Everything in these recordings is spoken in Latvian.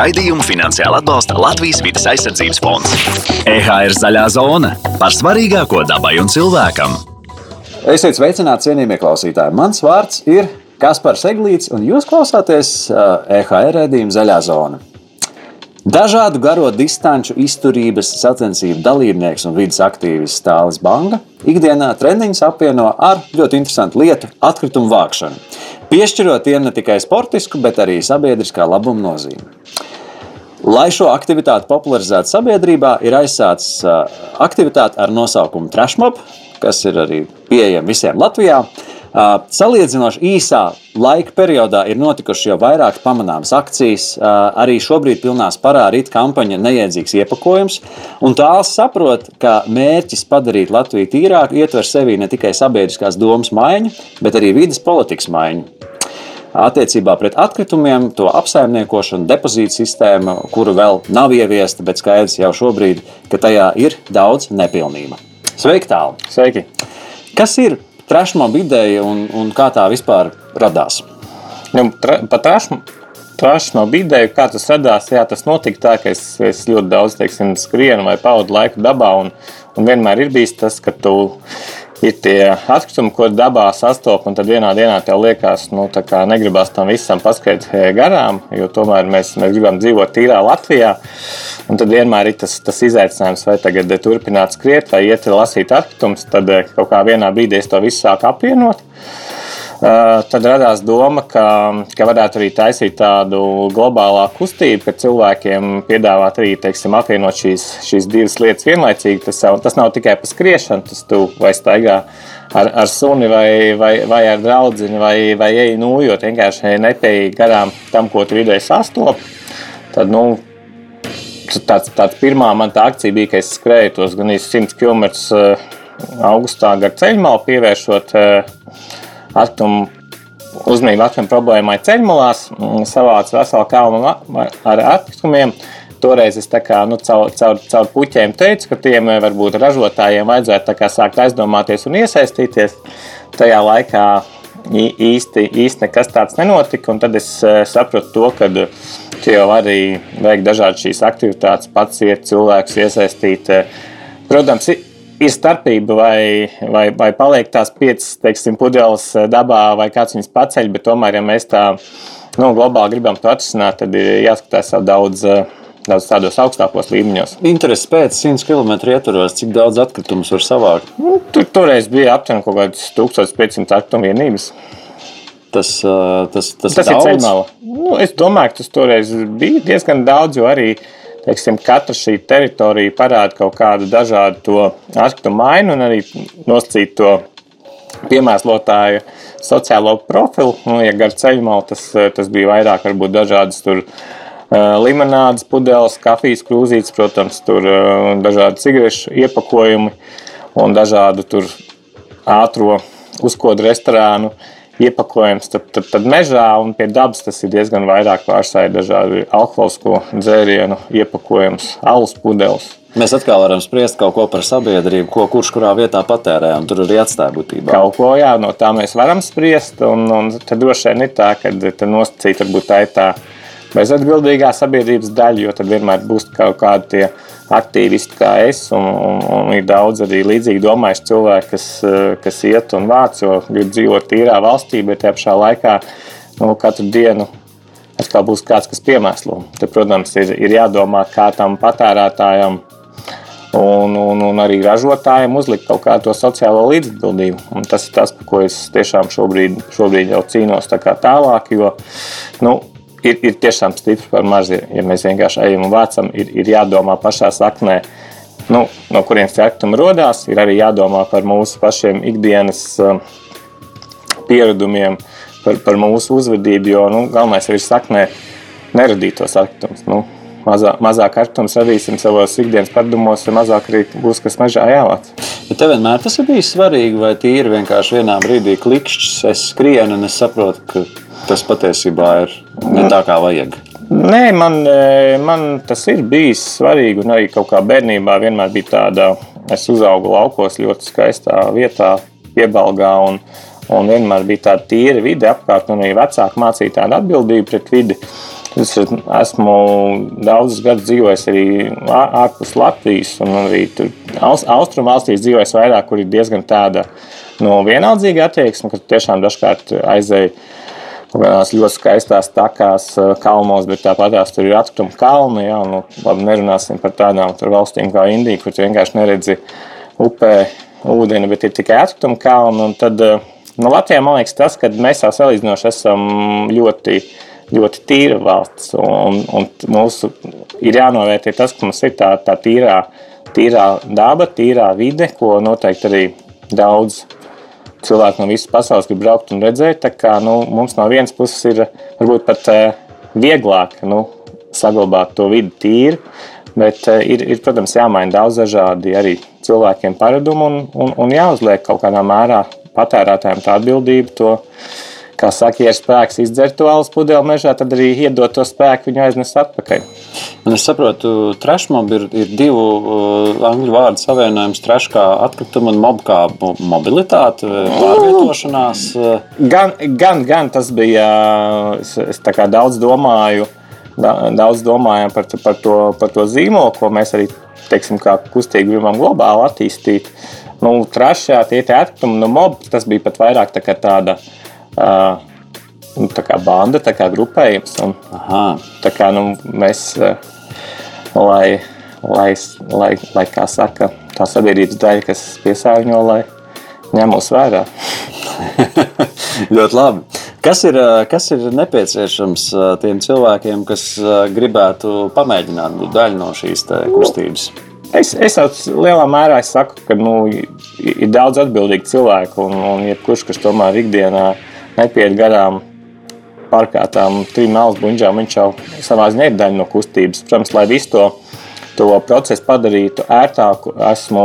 Raidījumu finansiāli atbalsta Latvijas vidas aizsardzības fonds. EHR zaļā zona par svarīgāko dabai un cilvēkam. Esiet sveicināti, cienījamie klausītāji. Mans vārds ir Kaspars Eglīts, un jūs klausāties EHR redzējuma zaļā zona. Dažādu garo distanču izturības sacensību dalībnieks un vidas aktīvists Tālis Banga ikdienā treniņus apvieno ar ļoti interesantu lietu - atkritumu vākšanu, piešķirot tiem ne tikai sportisku, bet arī sabiedriskā labuma nozīmi. Lai šo aktivitāti popularizētu sabiedrībā, ir aizsācis aktivitāte ar nosaukumu Trashmob, kas ir arī pieejama visiem Latvijā. Salīdzinoši īsā laika periodā ir notikušas jau vairākas pamanāmas akcijas. Arī šobrīd pilnā sparā rīt kampaņa Neiedzīgs iepakojums. Un tāls saprot, ka mērķis padarīt Latviju tīrāku ietver sevī ne tikai sabiedriskās domas maiņu, bet arī vidas politikas maiņu. Attiecībā pret atkritumiem, to apsaimniekošanu, depozītu sistēmu, kuru vēl nav ieviesta, bet skaidrs jau šobrīd, ka tajā ir daudz nepilnība. Sveiki, tālu! Sveiki! Kas ir trešmob ideja un, un kā tā vispār radās? Nu, tra, pa trešmob ideju, kā tas radās, jā, tas notika tā, ka es, es ļoti daudz teiksim, skrienu vai pavadu laiku dabā. Un, un vienmēr ir bijis tas, ka tu ir tie atkritumi, ko dabā sastopas, un tad vienā dienā tev liekas, nu, ka negribas tam visam paskriet eh, garām, jo tomēr mēs, mēs gribam dzīvot tīrā Latvijā. Un tad vienmēr ir tas, tas izaicinājums, vai tagad turpināt skriet, vai iet lasīt atkritumus. Tad eh, kaut kā vienā brīdī es to visu sāku apvienot. Uh, tad radās doma, ka, ka varētu arī taisīt tādu globālāku kustību, ka cilvēkiem piedāvāt arī teiksim, apvienot šīs, šīs divas lietas vienlaicīgi. Tas, tas nav tikai par skriešanu, tas tu vai staigā ar, ar suni vai, vai, vai ar draugu, vai, vai ej nūjot, vienkārši nepēji garām tam, ko tu vidēji sastopi. Tad, nu, tāds, tāds pirmā man tā akcija bija, ka es skrēju tos gan 100 km augustā gar ceļmalu, pievēršot eh, atkritumu uzmanību atkritumu problēmai ceļmalās, mm, savācu veselu kalnu ar atkritumiem. Toreiz es kā, nu, caur, caur, caur puķiem teicu, ka tiem eh, varbūt ražotājiem vajadzētu sākt aizdomāties un iesaistīties. Tajā laikā īsti, īsti nekas tāds nenotika. Tad es eh, sapratu to, ka Tu jau arī veikt dažādas šīs aktivitātes, pats iet cilvēkus iesaistīt. Protams, ir starpība, vai, vai, vai paliek tās piecas teiksim, pudeles dabā, vai kāds viņas paceļ, bet tomēr, ja mēs tā nu, globāli gribam to atrisināt, tad ir jāskatās daudz. Daudz tādos augstākos līmeņos. Interesi pēc 100 km ietvaros, cik daudz atkritumus var savākt? Nu, tur toreiz bija aptuveni kaut kādas 1500 atkritumu vienības. Tas, tas, tas, tas ir ceļmala. Nu, es domāju, ka tas toreiz bija diezgan daudz, jo arī teiksim, katra šī teritorija parāda kaut kādu dažādu to atkritumu mainu un arī nosacīt to piemērotāju sociālo profilu. Nu, ja gar ceļmalu tas, tas bija vairāk, varbūt dažādas tur. Limonādes pudeles, kafijas krūzītes, protams, tur dažādi cigarešu iepakojumi un dažādu tur ātro uzkodu restorānu uh, iepakojums, tad, tad, tad mežā un pie dabas tas ir diezgan vairāk pārstāvja dažādu alkoholisko dzērienu iepakojums, alus pudeles. Mēs atkal varam spriest kaut ko par sabiedrību, ko kurš kurā vietā patērē, un tur arī atstāja būtībā. Kaut ko, jā, no tā mēs varam spriest, un, un tad droši vien ir tā, ka nosacīt varbūt tā ir tā bezatbildīgā sabiedrības daļa, jo tad vienmēr būs kaut kādi tie aktīvisti kā es, un, un, un ir daudz arī līdzīgi domājuši cilvēki, kas, kas iet un vāc, jo grib dzīvot tīrā valstī, bet tajā pašā laikā nu, katru dienu atkal būs kāds, kas piemēslo. Tad, protams, ir, ir jādomā, kā tam patērētājam un, un, un arī ražotājiem uzlikt kaut kādu sociālo līdzatbildību. Un tas ir tas, par ko es tiešām šobrīd, šobrīd jau cīnos tā tālāk, jo nu, ir, ir tiešām stipri par maz. Ja mēs vienkārši ejam un vācam, ir, ir jādomā pašā saknē, nu, no kurienes tie atkritumi radās. Ir arī jādomā par mūsu pašiem ikdienas um, pieredumiem, par, par mūsu uzvedību. Jo nu, galvenais ir saknē neradīt tos atkritumus. Nu, mazā, mazāk atkritumus radīsim savos ikdienas paradumos, jo mazāk arī būs kas mežā jāvāc. Bet tev vienmēr tas ir bijis svarīgi, vai tīri vienkārši vienā brīdī klikšķis, es skrienu un es saprotu, ka tas patiesībā ir ne tā, kā vajag. Nē, man, e, man tas ir bijis svarīgi. Un arī kaut kā bērnībā vienmēr bija tāda, es uzaugu laukos ļoti skaistā vietā, piebalgā. Un, un vienmēr bija tāda tīra vide apkārt, un arī vecāki mācīja tādu atbildību pret vidi. Es esmu daudzus gadus dzīvojis arī ārpus Latvijas, un arī austrumu valstīs dzīvojis vairāk, kur ir diezgan tāda nu, vienaldzīga attieksme, ka tiešām dažkārt aizēja kādās ļoti skaistās takās, kalnos, bet tāpat tur ir atkrituma kalni. Jā, nu, labi, nerunāsim par tādām valstīm kā Indija, kur vienkārši neredzi upē ūdeni, bet ir tikai atkrituma kalni. Tad, nu, Latvijā man liekas tas, ka mēs jau salīdzinoši esam ļoti ļoti tīra valsts. Un, un mūsu ir jānovērtē tas, ka mums ir tā, tā tīrā, tīrā daba, tīrā vide, ko noteikti arī daudz cilvēku no visas pasaules grib braukt un redzēt. Kā, nu, mums no vienas puses ir varbūt pat eh, vieglāk nu, saglabāt to vidi tīru. Bet eh, ir, ir, protams, jāmaina daudz dažādi arī cilvēkiem paradumi un, un, un jāuzliek kaut kādā mērā patērētājiem tā atbildība to kā saka, ja ir spēks izdzert to alus pudeli mežā, tad arī iedot to spēku viņu aiznest atpakaļ. Un es saprotu, trešmob ir, ir divu uh, angļu vārdu savienojums, treš kā atkrituma un mob kā mobilitāte, pārvietošanās. Gan, gan, gan tas bija, es, es kā daudz domāju, daudz domājām par, par, to, par to zīmolu, ko mēs arī, teiksim, kā kustīgi gribam globāli attīstīt. Nu, trešā tie atkritumi, nu, mob, tas bija pat vairāk tā tāda, uh, uh, nu, tā kā banda, tā kā grupējums. Un, Aha. tā kā nu, mēs, lai, lai, lai, lai, kā saka, tā sabiedrības daļa, kas piesārņo, lai ņem mūs vērā. Ļoti labi. Kas ir, kas ir nepieciešams tiem cilvēkiem, kas gribētu pamēģināt būt daļa no šīs kustības? Es, es lielā mērā saku, ka nu, ir daudz atbildīgu cilvēku, un, un jebkurš, kas tomēr ikdienā nepiet garām pārkārtām trim malas buļģām, viņš jau savā ziņā ir daļa no kustības. Protams, lai visu to, to procesu padarītu ērtāku, esmu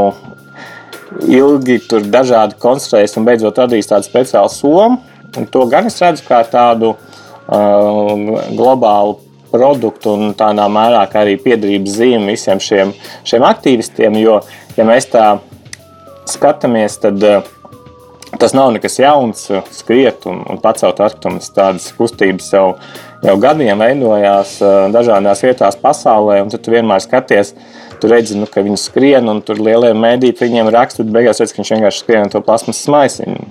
ilgi tur dažādi konstruējis un beidzot radījis tādu speciālu somu. Un to gan es redzu kā tādu uh, globālu produktu un tādā mērā arī piedarības zīmi visiem šiem, šiem aktīvistiem. Jo, ja mēs tā skatāmies, tad uh, Tas nav nekas jauns, skriet un, un pacelt atkritumus. Tādas kustības jau, jau gadiem veidojās dažādās vietās pasaulē, un tu vienmēr skaties, tu redzi, nu, ka viņi skrien, un tur lielie mēdīši viņiem raksta, bet beigās redz, ka viņš vienkārši skrien to plasmas maisiņu.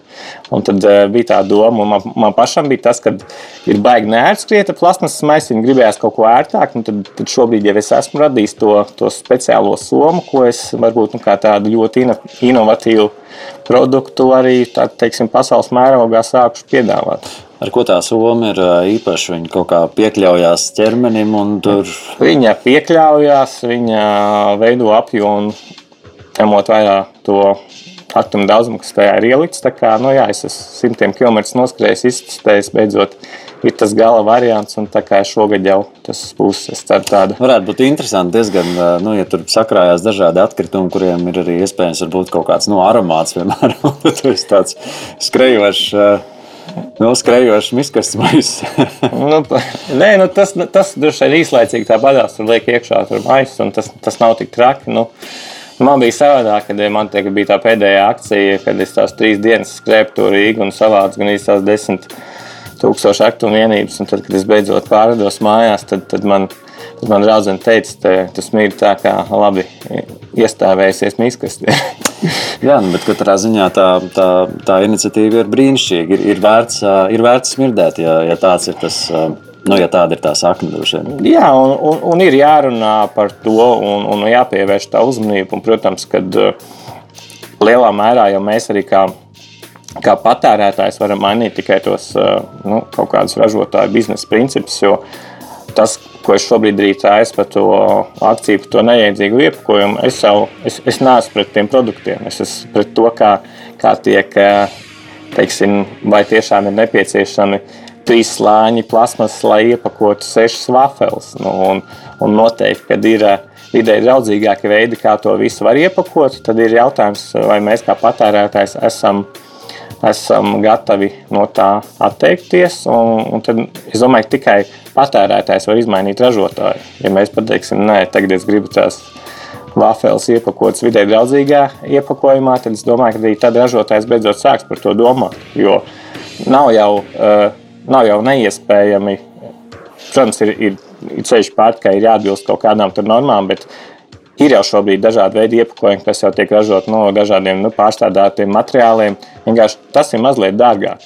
Un tad uh, bija tā doma, un man, man pašam bija tas, ka ir baigi neērts skriet ar plasmas maisiņu, gribējās kaut ko ērtāk, un tad, tad šobrīd jau es esmu radījis to, to speciālo somu, ko es varbūt nu, kā tādu ļoti inovatīvu produktu arī tā, teiksim, pasaules mērogā sākuši piedāvāt. Ar ko tā soma ir īpaša? Viņa kaut kā piekļaujās ķermenim un tur. Viņa piekļaujās, viņa veido apjomu, ņemot vērā to atomu daudzumu, kas tajā ir ielikts. Tā kā, nu jā, es esmu simtiem kilometrus noskrējis, iztestējis, beidzot ir tas gala variants, un tā kā šogad jau tas būs, es ceru, tāda. Varētu būt interesanti diezgan, nu, ja tur sakrājās dažādi atkritumi, kuriem ir arī iespējams varbūt kaut kāds, nu, aromāts, piemēram, tāds skrejošs. Nu, skrejošs miskas maisis. nu, nē, nu, tas, tas droši vien īslaicīgi tā badās, tur liek iekšā tur maisis, un tas, tas nav tik traki. Nu, Man bija savādāk, kad man te, bija tā pēdējā akcija, kad es tās trīs dienas skrēju to Rīgu un savācu gan īstās desmit tūkstoši aktuālu vienības. Un tad, kad es beidzot pārādos mājās, tad, tad man, tad man draudzene teica, ka tas ir tā kā labi iestāvējusies miskastē. Jā, nu, bet katrā ziņā tā, tā, tā iniciatīva ir brīnišķīga. Ir, ir, vērts, ir vērts smirdēt, ja, ja tāds ir tas. Nu, ja tāda ir tā sakne, droši vien. Jā, un, un, un ir jārunā par to, un, un jāpievērš tā uzmanība. Un, protams, ka lielā mērā jau mēs arī kā kā patērētājs varam mainīt tikai tos nu, kaut kādus ražotāju biznesa principus. Jo tas, ko es šobrīd rīcēju par to akciju, par to neiedzīgu iepakojumu, es jau es, es neesmu pret tiem produktiem. Es esmu pret to, kā, kā tiek, teiksim, vai tiešām ir nepieciešami trīs slāņi plasmas, lai iepakotu sešas vafeles. Nu, un, un noteikti, kad ir vidēji draudzīgāki veidi, kā to visu var iepakot, tad ir jautājums, vai mēs kā patērētājs esam esam gatavi no tā atteikties. Un, un tad es domāju, ka tikai patērētājs var izmainīt ražotāju. Ja mēs pateiksim, nē, tagad es gribu tās vafels iepakotas vidē draudzīgā iepakojumā, tad es domāju, ka arī tad ražotājs beidzot sāks par to domāt. Jo nav jau, uh, nav jau neiespējami protams, ir, ir, ir ceļš pārt, ka ir jāatbilst kaut kādām normām, bet ir jau šobrīd dažādi veidi iepakojumi, kas jau tiek ražot no dažādiem nu, pārstrādātiem materiāliem. Vienkārši tas ir mazliet dārgāk.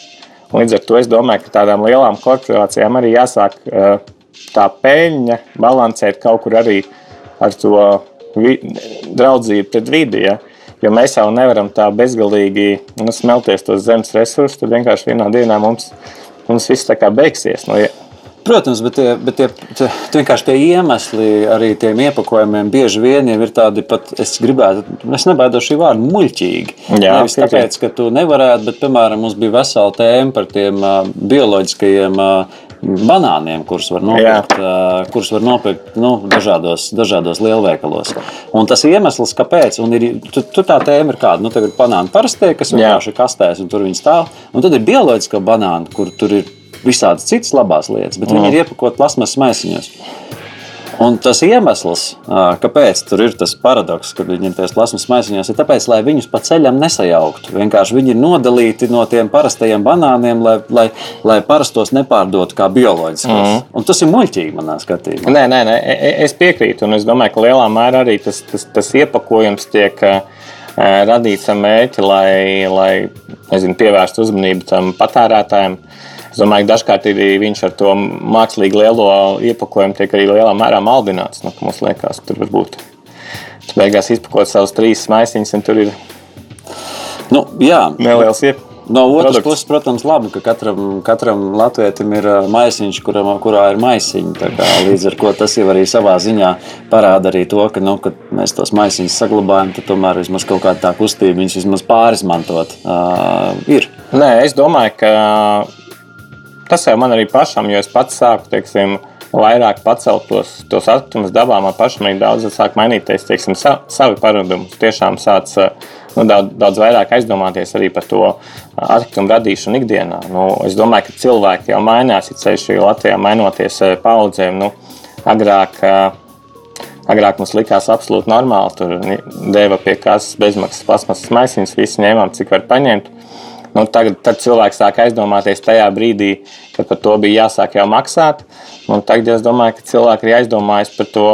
Un līdz ar to es domāju, ka tādām lielām korporācijām arī jāsāk tā peļņa balansēt kaut kur arī ar to draudzību pret vidi. Ja? Jo mēs jau nevaram tā bezgalīgi nu, smelties tos zemes resursus, tad vienkārši vienā dienā mums, mums viss tā kā beigsies. Nu, ja, Protams, bet, tie, bet tie, tie, vienkārši tie iemesli arī tiem iepakojumiem bieži vien ir tādi pat, es gribētu, es nebaidos šī vārda, muļķīgi. Jā, Nevis tāpēc, ka tu nevarētu, bet, piemēram, mums bija vesela tēma par tiem uh, bioloģiskajiem uh, banāniem, kurus var nopirkt, uh, kurus var nopirkt nu, dažādos, dažādos lielveikalos. Un tas iemesls, kāpēc, un ir, tu, tu tā tēma ir kāda, nu, tev ir banāni parastie, kas vienkārši ir kastēs, un tur viņi stāv, un tad ir bioloģiskā banāna, kur tur ir visādas citas labās lietas, bet mm. viņi ir iepakoti plasmasas maisiņos. Un tas iemesls, kāpēc tur ir tas paradoks, ka viņi ir tajos plasmas maisiņos, ir tāpēc, lai viņus pa ceļam nesajauktu. Vienkārši viņi ir nodalīti no tiem parastajiem banāniem, lai, lai, lai parastos nepārdotu kā bioloģiskos. Mm. Un tas ir muļķīgi manā skatījumā. Nē, nē, nē, es piekrītu. Un es domāju, ka lielā mērā arī tas, tas, tas iepakojums tiek radīts ar mērķi, lai, lai nezinu, pievērstu uzmanību tam patērētājiem. Es domāju, ka dažkārt arī viņš ar to mākslīgi lielo iepakojumu tiek arī lielā mērā maldināts. Nu, mums liekas, tur var būt. Tu beigās izpakot savus trīs maisiņus, un tur ir nu, jā. neliels iepakojumu. No otras produkts. puses, protams, labi, ka katram, katram latvijam ir maisiņš, kuram, kurā ir maisiņi. Līdz ar to tas jau arī savā ziņā parāda arī to, ka, nu, kad mēs tos maisiņus saglabājam, tad tomēr vismaz kaut kāda tā kustība viņus vismaz pārizmantot uh, ir. Nē, es domāju, ka Tas jau man arī pašam, jo es pats sāku teiksim, vairāk pacelt tos, tos atkritumus dabā. Man pašam ir daudz sāk mainīties teiksim, sa, savi paradumi. Tiešām sāc nu, daudz, daudz vairāk aizdomāties arī par to atkritumu radīšanu ikdienā. Nu, es domāju, ka cilvēki jau mainās, ir ceļš Latvijā mainoties eh, paudzēm. Nu, agrāk, Agrāk mums likās absolūti normāli. Tur deva pie kases bezmaksas plasmasas maisiņus, visi ņēmām, cik var paņemt. Nu, tagad cilvēks sāk aizdomāties tajā brīdī, kad par to bija jāsāk jau maksāt. Un tagad es domāju, ka cilvēki arī aizdomājas par to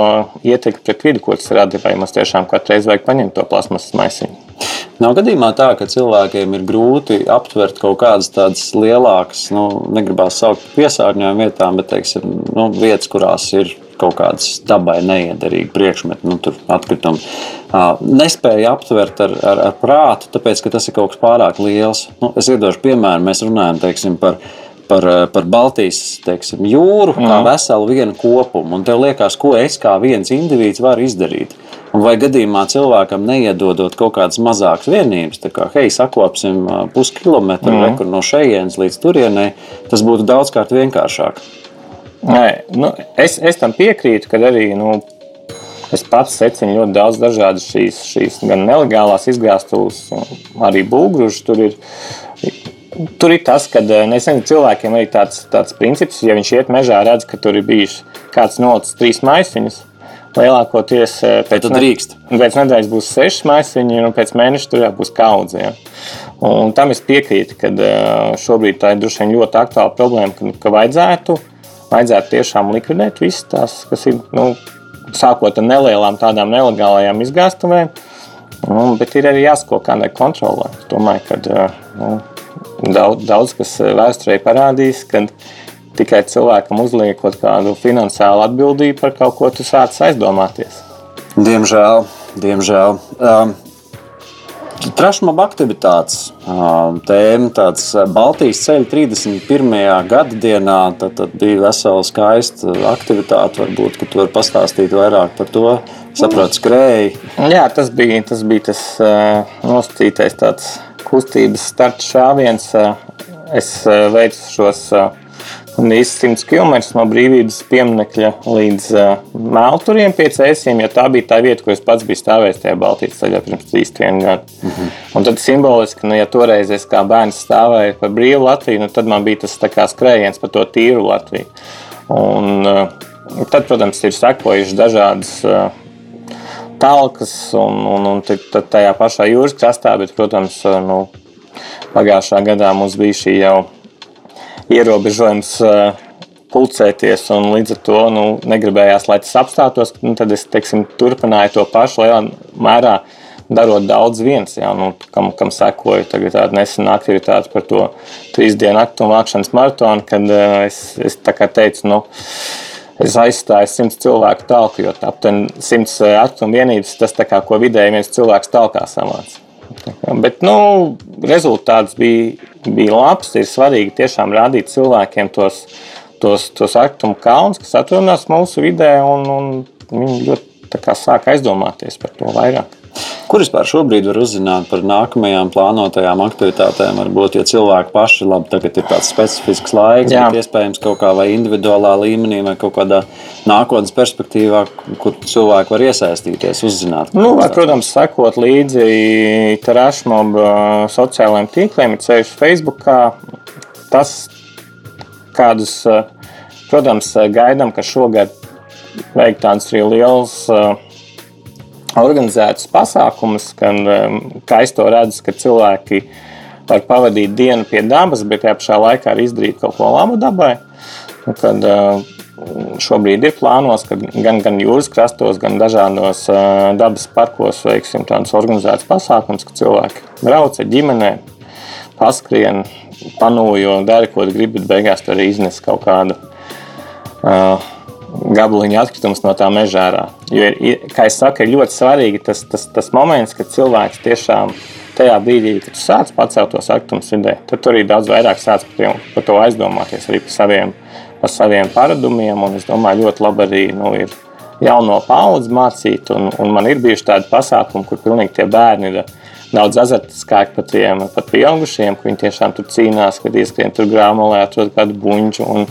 ietekmi pret vidi, ko tas rada. Vai mums tiešām katru reizi vajag paņemt to plasmasas maisiņu? Nav gadījumā tā, ka cilvēkiem ir grūti aptvert kaut kādas tādas lielākas, nu, negribās saukt par piesārņojumu vietām, bet teiksim, nu, vietas, kurās ir kaut kādas dabai neiederīgi priekšmeti, nu, atkritumi. Nespēja aptvert ar, ar, ar prātu, tāpēc ka tas ir kaut kas pārāk liels. Nu, es iedošu piemēru, mēs runājam teiksim, par par, par Baltijas teiksim, jūru, kā mm. veselu vienu kopumu. Un tev liekas, ko es kā viens indivīds varu izdarīt. Un vai gadījumā cilvēkam neiedodot kaut kādas mazākas vienības, tā kā hei, sakopsim puskilometru mm. no šejienes līdz turienei, tas būtu daudzkārt vienkāršāk. Nē, nu, es, es tam piekrītu, ka arī nu, es pats secinu ļoti daudz dažādas šīs, šīs gan nelegālās izgāstuves, arī būgružas. Tur ir, tur ir tas, ka eh, nezinu, cilvēkiem ir tāds, tāds princips, ja viņš iet mežā, redz, ka tur ir bijis kāds nolicis trīs maisiņus. Lielākoties eh, pēc, ne, pēc nedēļas būs seši maisiņi, un pēc mēneša tur jau būs kaudze. Ja. Un tam es piekrītu, ka eh, šobrīd tā ir droši vien ļoti aktuāla problēma, ka, ka vajadzētu vajadzētu tiešām likvidēt visas tās, kas ir nu, sākot ar nelielām tādām nelegālajām izgāstuvēm. Nu, bet ir arī jāsako kādai kontrolē. Es domāju, ka nu, daudz, daudz kas vēsturē parādīs, ka tikai cilvēkam uzliekot kādu finansiālu atbildību par kaut ko, tu sāc aizdomāties. Diemžēl, diemžēl. Um, Trašmaba aktivitātes tēma, tāds Baltijas ceļa 31. gada dienā, tad, tad bija vesela skaista aktivitāte. Varbūt, ka tu vari pastāstīt vairāk par to. Saprotu, skrēji. Jā, tas bija tas, bija tas nosacītais tāds kustības starts šāviens. Es veicu šos un īsi 100 km no brīvības pieminiekļa līdz uh, Melturiem pie cēsiem, jo tā bija tā vieta, kur es pats biju stāvējis tajā Baltijas ceļā pirms 3 gadiem. Mm -hmm. Un tad simboliski, nu, ja toreiz es kā bērns stāvēju par brīvu Latviju, nu, tad man bija tas skrējiens par to tīru Latviju. Un, uh, tad, protams, ir sekojuši dažādas uh, talkas un, un, un tajā pašā jūras krastā, bet, protams, nu, pagājušā gadā mums bija šī jau ierobežojums pulcēties, un līdz ar to nu, negribējās, lai tas apstātos. Nu, tad es teiksim, turpināju to pašu lielā mērā. Darot daudz viens, jā, nu, kam, kam sekoja tāda nesena aktivitāte par to trīs dienu aktu un vākšanas maratonu, kad uh, es, es teicu, nu, es aizstāju simts cilvēku talku, jo aptuveni simts aktu un vienības tas, kā, ko vidēji viens cilvēks talkā samāca. Bet nu, rezultāts bija, bija labs. Ir svarīgi tiešām rādīt cilvēkiem tos, tos, tos aktumu kalnus, kas atrodas mūsu vidē, un, un viņi ļoti sāk aizdomāties par to vairāk. Kur vispār šobrīd var uzzināt par nākamajām plānotajām aktivitātēm? Varbūt, ja cilvēki paši labi, tagad ir tāds specifisks laiks, bet iespējams kaut kā vai individuālā līmenī vai kaut kādā nākotnes perspektīvā, kur cilvēki var iesaistīties, uzzināt. Nu, var, protams, sekot līdzi Terāšmoba sociālajiem tīkliem, ir ceļš Facebook. Tas, kādus, protams, gaidām, ka šogad veikt tādus lielus organizētus pasākumus, gan um, kā es to redzu, ka cilvēki var pavadīt dienu pie dabas, bet tajā pašā laikā arī izdarīt kaut ko labu dabai. Kad, uh, Šobrīd ir plānos, ka gan, gan jūras krastos, gan dažādos uh, dabas parkos veiksim tādus organizētus pasākumus, ka cilvēki brauc ar ģimenēm, paskrien, panojo, dara, ko grib, bet beigās tur arī iznes kaut kādu uh, gabaliņu atkritumus no tā mežā ārā. Jo, ir, kā jau teicu, ir ļoti svarīgi tas, tas, tas moments, kad cilvēks tiešām tajā brīdī, kad sāc pacelt tos atkritumus vidē, tad tur arī daudz vairāk sāc par, tiem, par to aizdomāties, arī par saviem, par saviem paradumiem. Un es domāju, ļoti labi arī nu, ir jauno paudzi mācīt, un, un man ir bijuši tādi pasākumi, kur pilnīgi tie bērni ir daudz azartiskāki pat tiem pat pieaugušiem, ka viņi tiešām tur cīnās, kad ieskrien tur grāmatā, atrod kādu buņķu. Un,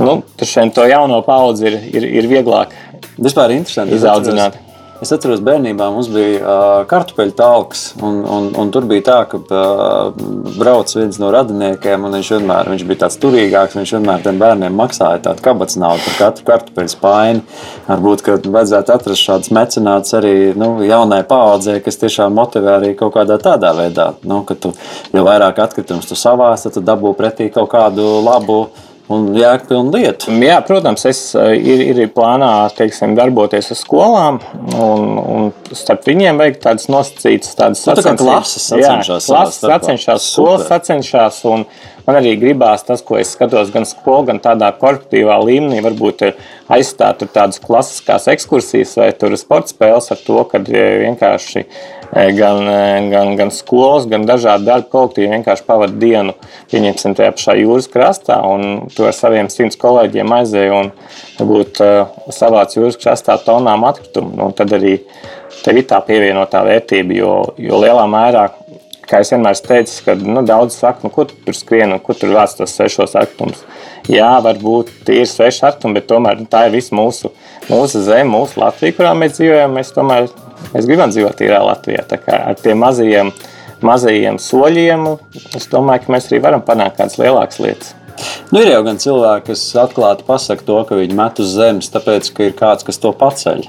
nu, tur šiem to jauno paudzi ir, ir, ir vieglāk Vispār interesanti izaudzināt. Es atceros, bērnībā mums bija uh, kartupeļu talks, un, un, un tur bija tā, ka uh, brauc viens no radiniekiem, un viņš vienmēr viņš bija tāds turīgāks. Viņš vienmēr tiem bērniem maksāja tādu kabats naudu par katru kartupeļu spaini. Varbūt, ka vajadzētu atrast šādus mecenātus arī nu, jaunai paaudzē, kas tiešām motivē arī kaut kādā tādā veidā. Nu, ka tu, jo vairāk atkritumus tu savās, tad tu dabū pretī kaut kādu labu un jēgpilnu lietu. Jā, protams, es eh, ir, ir plānā teiksim, darboties ar skolām un, un starp viņiem veikt tādas nosacītas tādas nu, tā klases sacenšās. Jā, klases sacenšās, skolas sacenšās un man arī gribās tas, ko es skatos gan skolu, gan tādā korporatīvā līmenī, varbūt aizstāt tādas klasiskās ekskursijas vai sporta spēles ar to, ka eh, vienkārši gan, e, gan, gan skolas, gan dažādi darba kolektīvi vienkārši pavadīja dienu, pieņemsim, tajā pašā jūras krastā, un tur ar saviem simts kolēģiem aizēja un varbūt e, savāc jūras krastā tonām atkritumu. Nu, tad arī tev ir tā pievienotā vērtība, jo, jo lielā mērā kā es vienmēr teicu, ka nu, daudz saka, nu, kur tur skrien un kur tur vāc tos svešos atkritumus. Jā, varbūt ir sveši atkritumi, bet tomēr nu, tā ir visa mūsu, mūsu zeme, mūsu Latvija, kurā mēs dzīvojam. Mēs tomēr Mēs gribam dzīvot tīrā Latvijā. Ar tiem mazajiem, mazajiem soļiem es domāju, ka mēs arī varam panākt kādas lielākas lietas. Nu, ir jau gan cilvēki, kas atklāti pasakā to, ka viņi met uz zemes, tāpēc, ka ir kāds, kas to paceļ.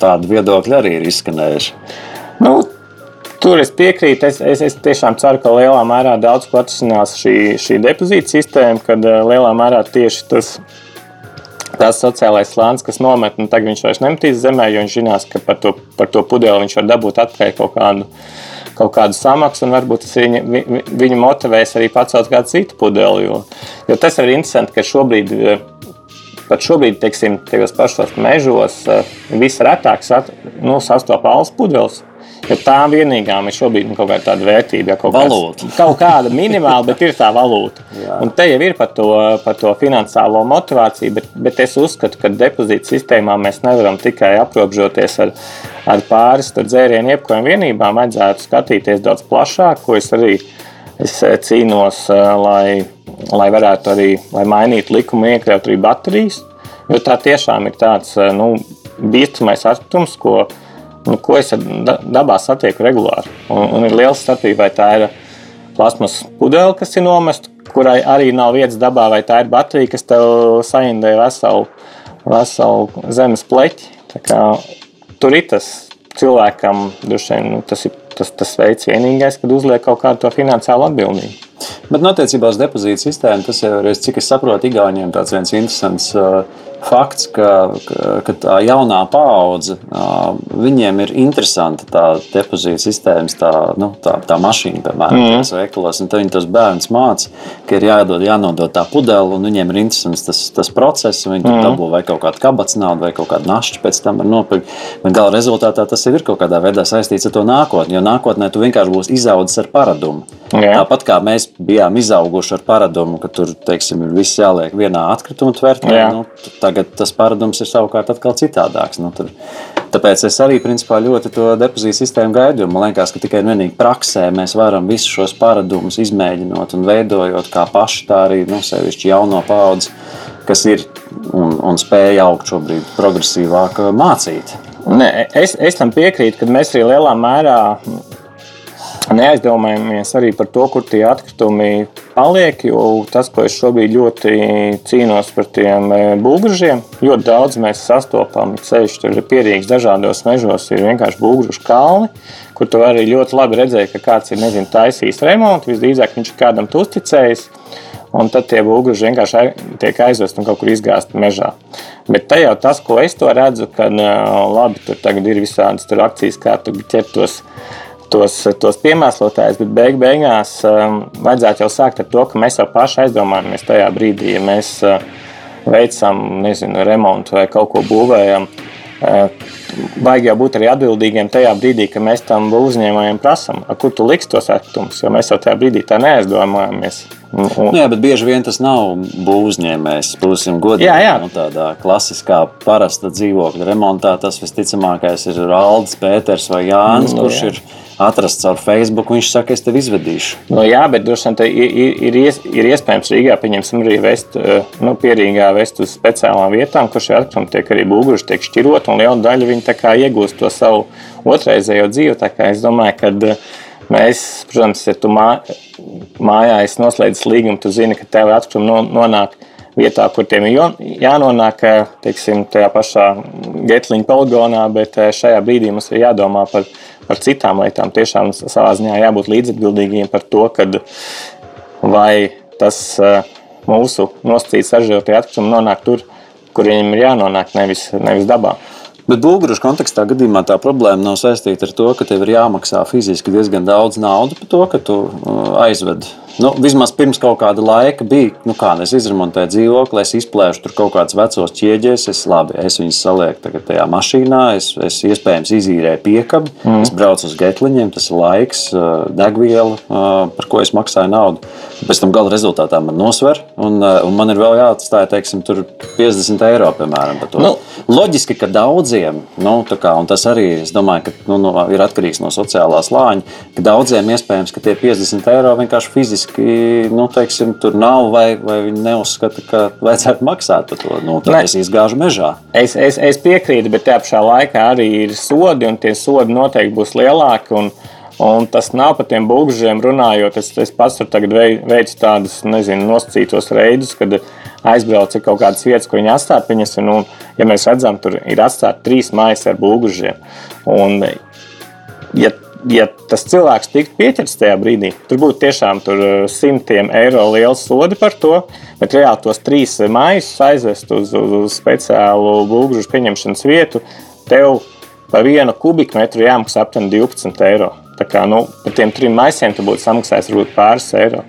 Tādi viedokļi arī ir izskanējuši. Nu, tur es piekrītu. Es, es, es tiešām ceru, ka lielā mērā daudz ko atrisinās šī, šī depozīta sistēma, kad lielā mērā tieši tas tas sociālais slānis, kas nomet, nu, tagad viņš vairs nemetīs zemē, jo viņš zinās, ka par to, par to pudeli viņš var dabūt atpakaļ kaut kādu, kaut kādu samaksu, un varbūt tas viņa, vi, viņu motivēs arī pacelt kādu citu pudeli. Jo, jo tas ir interesanti, ka šobrīd. Pat šobrīd, teiksim, tajos pašos mežos visretāk nu, sastopas alus pudeles. Jo tā vienīgā ir šobrīd nu, kaut kāda tāda vērtība, ja kaut, kāds, kaut kāda minimāla, bet ir tā valūta. Un te jau ir par to, par to finansiālo motivāciju, bet, bet es uzskatu, ka depozīta sistēmā mēs nevaram tikai aprobežoties ar, ar pāris dzērienu iepakojuma vienībām. Vajadzētu skatīties daudz plašāk, ko es arī es eh, cīnos, eh, lai, lai varētu arī lai mainīt likumu, iekļaut arī baterijas. Jo tā tiešām ir tāds eh, nu, bīstamais atkritums, ko mēs nu, ko es dabā satieku regulāri. Un, un ir liela starpība, vai tā ir plasmas pudele, kas ir nomesta, kurai arī nav vietas dabā, vai tā ir baterija, kas tev saindē veselu, veselu zemes pleķi. Tur ir tas cilvēkam, dušiem, nu, tas ir tas, tas veids vienīgais, kad uzliek kaut kādu finansiālu atbildību. Bet notiecībā uz depozītu sistēmu tas jau ir, cik es saprotu, Igauniem tāds viens interesants uh, fakts, ka, ka, tā jaunā paudze, viņiem ir interesanta tā depozīta sistēmas, tā, nu, tā, tā mašīna, piemēram, mm. tās veikalos, un viņi tos bērnus māca, ka ir jādod, jānodod tā pudele, un viņiem ir interesants tas, tas process, viņi mm. dabū vai kaut kādu kabats naudu, vai kaut kādu našķi pēc tam nopirkt. Bet gala rezultātā tas ir kaut kādā veidā saistīts ar to nākotni, jo nākotnē tu vienkārši būsi izaudzis ar paradumu. Jā. Tāpat kā mēs bijām izauguši ar paradumu, ka tur teiksim, ir viss jāliek vienā atkrituma tvertnē, nu, tagad tas paradums ir savukārt atkal citādāks. Nu, tur, tāpēc es arī principā ļoti to depozītu sistēmu gaidu. Man liekas, ka tikai un vienīgi praksē mēs varam visus šos paradumus izmēģinot un veidojot kā paši, tā arī nu, sevišķi jauno paudzi, kas ir un, un spēja augt šobrīd progresīvāk mācīt. Nē, es, es tam piekrītu, ka mēs arī lielā mērā neaizdomājamies arī par to, kur tie atkritumi paliek. Jo tas, ko es šobrīd ļoti cīnos par tiem e, būgružiem, ļoti daudz mēs sastopam. Ceļš tur ir pierīgs dažādos mežos, ir vienkārši būgrušu kalni, kur tu arī ļoti labi redzēji, ka kāds ir nezinu, taisījis remontu. Visdrīzāk viņš ir kādam uzticējis. Un tad tie būgruži vienkārši tiek aizvest un kaut kur izgāzt mežā. Bet te jau tas, ko es redzu, kad e, labi, tur tagad ir visādas akcijas, kā tu ķert tos tos, piemēslotājus, bet beig beigās um, vajadzētu jau sākt ar to, ka mēs jau paši aizdomājamies tajā brīdī, ja mēs uh, veicam nezinu, remontu vai kaut ko būvējam. Uh, Vajag jau būt arī atbildīgiem tajā brīdī, kad mēs tam uzņēmējiem prasām, kur tu liks tos atkritumus, jo mēs jau tajā brīdī tā neaizdomājamies. Un, un... Jā, bet bieži vien tas nav būvniecības. Būsim godīgi. Jā, jā. Nu, tādā klasiskā, parasta dzīvokļa remontā tas visticamākais ir Rāls, Pēters vai Jānis, mm, kurš jā. ir atrasts caur Facebook. Viņš saka, es tevi izvedīšu. Nu, jā, bet droši vien ir, ir, ies, ir iespējams Rīgā, pieņemsim, arī vest, eh, nu, pierīgā vest uz speciālām vietām, kur šie atkritumi tiek arī būguši, tiek šķirot, un liela daļa viņi iegūst to savu otrreizējo dzīvi. Es domāju, ka eh, mēs, protams, ja tu mā, mājā noslēdz līgumu, tu zini, ka tev atkritumi nonāk vietā, kur tiem ir jānonāk, eh, teiksim, tajā pašā Getliņa poligonā, bet šajā brīdī mums ir jādomā par par citām lietām. Tiešām savā ziņā jābūt līdzatbildīgiem par to, kad vai tas eh, mūsu nosacīts saržģītie atkritumi nonāk tur, kur viņiem ir jānonāk, nevis, nevis dabā. Bet Bulgāras kontekstā gadījumā tā problēma nav saistīta ar to, ka tev ir jāmaksā fiziski diezgan daudz naudas par to, ka tu uh, aizved. Nu, vismaz pirms kaut kāda laika bija, nu, kā es izremontēju dzīvokli, es izplēšu tur kaut kādus vecos ķieģeļus. Es, labi, es viņus salieku tajā mašīnā, es, es iespējams izīrēju piekabi, mm. es braucu uz getliņiem, tas ir laiks, degviela, par ko es maksāju naudu. Pēc tam gala rezultātā man nosver, un, un man ir vēl jāatstāj teiksim, 50 eiro. Piemēram, nu, Loģiski, ka daudzi daudziem, nu, kā, un tas arī domāju, ka, nu, nu, ir atkarīgs no sociālā slāņa, ka daudziem iespējams, ka tie 50 eiro vienkārši fiziski nu, teiksim, tur nav, vai, vai viņi neuzskata, ka vajadzētu maksāt par to. Nu, tad ne. es izgāžu mežā. Es, es, es piekrītu, bet tajā pašā laikā arī ir sodi, un tie sodi noteikti būs lielāki. Un, Un tas nav par tiem būgžiem runājot. Es, es pats tur veicu tādus, nezinu, nosacītos reidus, kad aizbraucu kaut kādas vietas, kur viņi atstāja. Viņas, nu, ja mēs redzam, tur ir atstāti trīs mājas ar būgžiem. Un, ja, ja tas cilvēks tiktu pieķerts tajā brīdī, tur būtu tiešām tur simtiem eiro liels sodi par to. Bet reāli tos trīs mājas aizvest uz, uz, uz speciālu būgžu pieņemšanas vietu, tev par vienu kubikmetru jāmaksā aptuveni 12 eiro. Tā kā nu, par tiem trim maisiem tu būtu samaksājis varbūt pāris eiro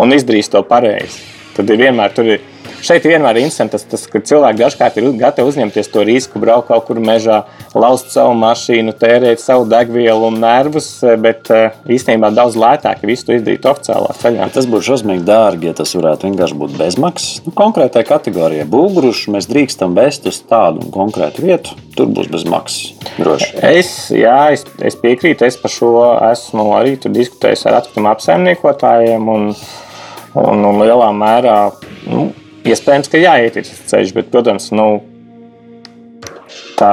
un izdarījis to pareizi. Tad ir vienmēr tur ir Šeit vienmēr ir interesanti tas, tas, ka cilvēki dažkārt ir gatavi uzņemties to risku, braukt kaut kur mežā, lauzt savu mašīnu, tērēt savu degvielu un nervus, bet eh, īstenībā daudz lētāk visu to izdarīt oficiālā ceļā. Tas būtu šausmīgi dārgi, ja tas varētu vienkārši būt bezmaksas. Nu, konkrētai kategorijai būgruši mēs drīkstam vest uz tādu konkrētu vietu. Tur būs bez maksas. Droši. Es, jā, es, es piekrītu. Es par šo esmu arī diskutējis ar atkritumu apsaimniekotājiem. Un, un, un lielā mērā nu, Iespējams, ka jāiet ir ceļš, bet, protams, nu, tā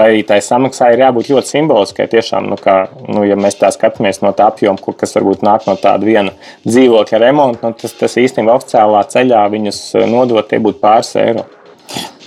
arī tai samaksai ir jābūt ļoti simboliskai. Tiešām, nu, kā, nu, ja mēs tā skatāmies no tā apjoma, kas varbūt nāk no tāda viena dzīvokļa remonta, nu, tas, tas īstenībā oficiālā ceļā viņus nodot, tie būtu pāris eiro.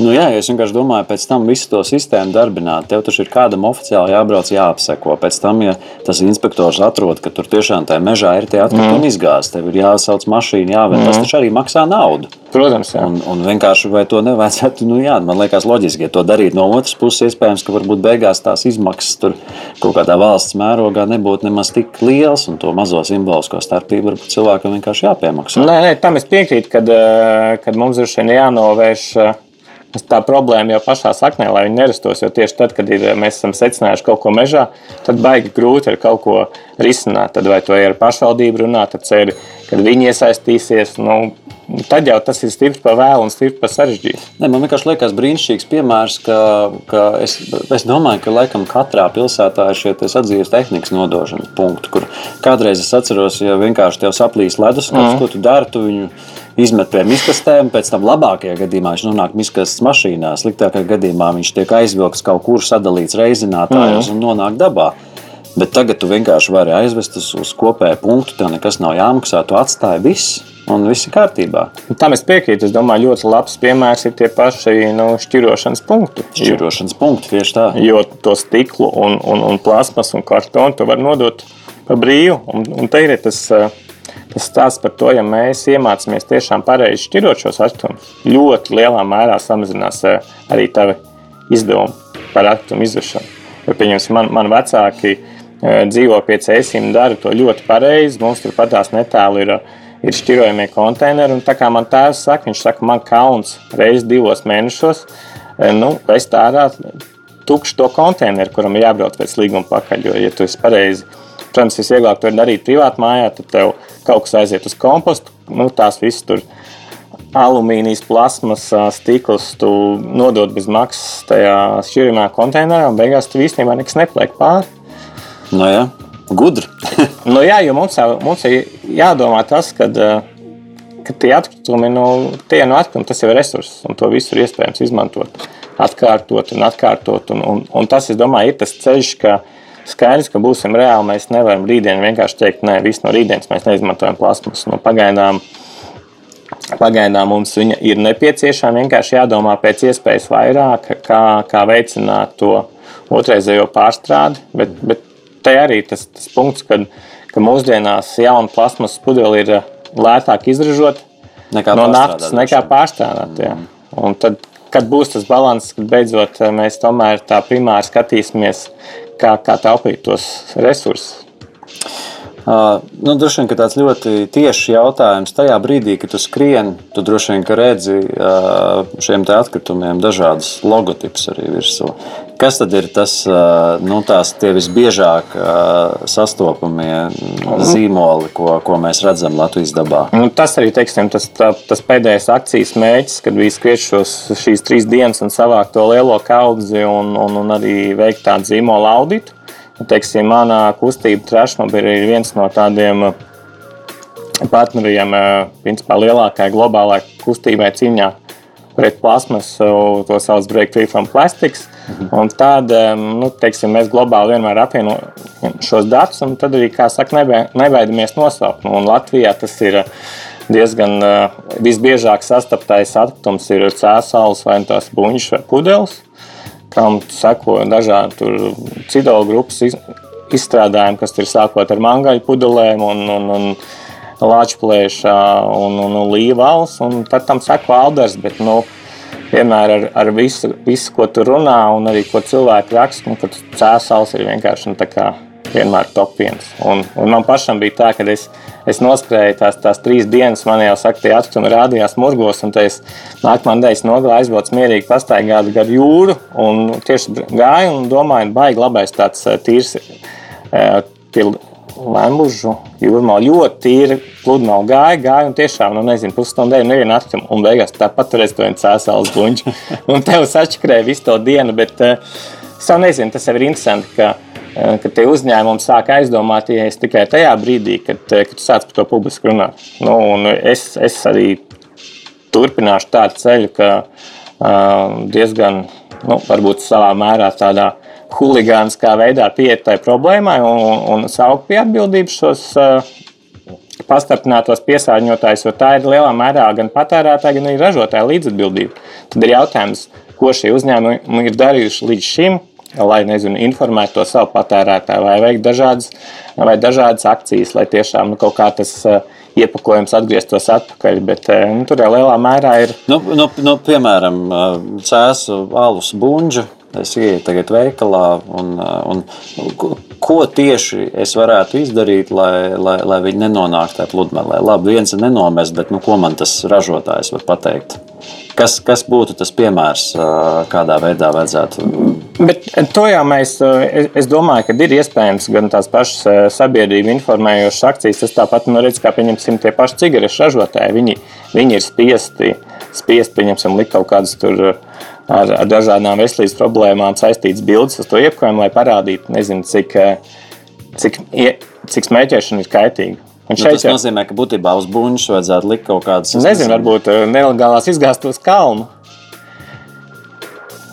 Nu, jā, es vienkārši domāju, pēc tam visu to sistēmu darbināt. Tev taču ir kādam oficiāli jābrauc, jāapseko. Pēc tam, ja tas inspektors atrod, ka tur tiešām tajā mežā ir tie atkritumi mm. izgāzti, tev ir jāsauc mašīna, jāved. Mm. Tas taču arī maksā naudu. Protams, jā. Un, un vienkārši vai to nevajadzētu, nu jā, man liekas loģiski, ja to darīt no otras puses, iespējams, ka varbūt beigās tās izmaksas tur kaut kādā valsts mērogā nebūtu nemaz tik liels, un to mazo simbolisko starpību varbūt cilvēkam vienkārši jāpiemaksā. Nē, nē, tam es piekrītu, kad, eh, kad mums ir šeit jānovērš eh, tā problēma jau pašā saknē, lai viņi nerastos. Jo tieši tad, kad ir, mēs esam secinājuši kaut ko mežā, tad baigi grūti ar kaut ko risināt. Tad vai to ir ar pašvaldību runāt, tad ceri, kad viņi iesaistīsies. Nu, Tad jau tas ir stipri par vēlu un stipri par sarežģītu. Ne, man vienkārši liekas brīnišķīgs piemērs, ka, ka es, es domāju, ka laikam katrā pilsētā ir šie sadzīves tehnikas nodošanas punkti, kur kādreiz es atceros, ja vienkārši tev saplīs leduskapis, mm. ko tu dari, tu viņu izmet pie miskastēm, pēc tam labākajā gadījumā viņš nonāk miskastes mašīnā, sliktākajā gadījumā viņš tiek aizvilkts kaut kur sadalīts reizinātājos mm. un nonāk dabā. Bet tagad tu vienkārši vari aizvest uz, kopēju punktu, tev nekas nav jāmaksā, tu atstāji viss. Un viss ir kārtībā. Tam es piekrītu. Es domāju, ļoti labs piemērs ir tie paši nu, šķirošanas punkti. Šķirošanas punkti tieši tā. Jo to stiklu, un, un, un plasmas un kartonu tu vari nodot pa brīvu. Un, un te ir tas uh, Tas stāsts par to, ja mēs iemācāmies tiešām pareizi šķirot šos atkritumus, ļoti lielā mērā samazinās eh, arī tavi izdevumi par atkritumu izvešanu. Jo, pieņemsim, man, man vecāki eh, dzīvo pie cēsīm, dara to ļoti pareizi. Mums turpat tās netālu ir, ir šķirojamie konteineri. Un tā kā man tēvs saka, viņš saka, man kauns reizes divos mēnešos, eh, nu, es tādā tukšu to konteineru, kuram ir jābrauc pēc līguma pakaļ. Jo, ja tu esi pareizi Protams, visvieglāk to darīt privāti mājā, tad tev kaut kas aiziet uz kompostu. Nu, tās visas tur alumīnijas, plasmas, stikls, tu nodod bez maksas tajā šķirimā konteinerā, un beigās tu īstenībā nekas nepliek pāri. No jā, gudri. no jā, jo mums, mums ir jādomā tas, kad, ka tie atkritumi, nu, tie no atkritumi, tas jau ir resurss, un to visu ir iespējams izmantot, atkārtot un atkārtot. Un, un, un tas, es domāju, ir tas ceļš, ka Skaidrs, ka būsim reāli. Mēs nevaram rītdien vienkārši teikt, nē, viss no rītdienas mēs neizmantojam plasmasu. Nu, pagaidām, pagaidām mums viņa ir nepieciešama. Vienkārši jādomā pēc iespējas vairāk, kā, kā veicināt to otrreizējo pārstrādi. Bet, bet te arī tas, tas punkts, kad, ka mūsdienās jauna plasmas pudele ir lētāk izražot nekā no naftas, nekā pārstrādāt. Mm. Un tad, kad būs tas līdzsvars, kad beidzot mēs tomēr tā primāri skatīsimies, kā, kā taupīt tos resursus. Nu, droši vien tāds ļoti tiešs jautājums. Tajā brīdī, kad tu skrieni, tu droši vien redzi šiem atkritumiem dažādus logotipus arī virsū. Kas tad ir tas, nu, tās visbiežāk sastopamie zīmoli, ko, ko mēs redzam Latvijas dabā? Nu, tas arī teiksim, tas, tā, tas pēdējais akcijas mērķis, kad bija skriet šos, šīs trīs dienas un savākt to lielo kaudzi un, un, un arī veikt tādu zīmolu auditu. Teiksim, manā kustība Trashmobil ir viens no tādiem uh, partneriem, uh, principā lielākajai globālajai kustībai cīņā pret plasmas, to sauc Break Free from Plastics. Mhm. Un tad nu, teiksim, mēs globāli vienmēr apvienojam šos datus, un tad arī, kā saka, nebaidamies nosaukt. Nu, Latvijā tas ir diezgan visbiežāk sastaptais atkritums, ir cēsāls vai tās buļbuļs vai pudeles kam seko dažādi cidola grupas izstrādājumi, kas ir sākot ar mangaļu pudelēm un, un, un lāčplēšā un, un, un līvāls, un tad tam seko alders, bet, nu, vienmēr ar, ar visu, visu, ko tu runā un arī ko cilvēki raksta, nu, kad cēsals ir vienkārši, nu, tā kā vienmēr top viens. Un, un man pašam bija tā, ka es, es noskrēju tās, tās trīs dienas, man jau saka, tie atkritumi rādījās murgos, un es nākamā nedēļa nogāju, aizbraucu mierīgi pastaigāt gar jūru, un tieši gāju un domāju, baigi labais tāds eh, tīrs eh, pie Lembužu jūrmā. Ļoti tīri, pludmale gāja, gāja un tiešām, nu nezinu, pusstundu dēļ nevienu atkritumu, un beigās tāpat to vienu cēsāles buņģu, un tev sačakrēja visu to dienu, bet uh, es jau nezinu, tas jau ir interesanti, Eh, ka tie uzņēmumi sāk aizdomāties tikai tajā brīdī, kad, eh, kad tu sāc par to publiski runāt. Nu, es, es arī turpināšu tādu ceļu, ka uh, diezgan, nu, varbūt savā mērā tādā huligāniskā veidā pieiet tai problēmai un, un saukt pie atbildības šos uh, pastarpinātos piesārņotājus, jo tā ir lielā mērā gan patērētāja, gan arī ražotāja līdzatbildība. Tad ir jautājums, ko šie uzņēmumi ir darījuši līdz šim, lai nezinu, informētu to savu patērētāju, vai veikt dažādas, vai dažādas akcijas, lai tiešām nu, kaut kā tas uh, iepakojums atgrieztos atpakaļ. Bet uh, nu, tur jau lielā mērā ir. Nu, nu, nu, piemēram, cēsu alus buļbuļs. Es ieju tagad veikalā, un, un ko tieši es varētu izdarīt, lai, lai, lai viņi nenonāktu tajā pludmalē. Labi, viens ir nenomest, bet nu, ko man tas ražotājs var pateikt? Kas, kas būtu tas piemērs, kādā veidā vajadzētu? To jau mēs, es domāju, ka ir iespējams gan tās pašas sabiedrību informējošas akcijas, tas tāpat, nu, redz, kā pieņemsim tie paši cigarešu ražotāji, viņi, viņi ir spiesti, spiesti, pieņemsim, likt kaut kādas tur ar, ar dažādām veselības problēmām saistītas bildes uz to iepakojumu, lai parādītu, nezinu, cik, cik, cik smēķēšana ir kaitīga. Un nu, tas jau... nozīmē, ka būtībā uz buļbuļs vajadzētu likt kaut kādas. Nezinu, varbūt eh, nelegālās izgāstos kalnu.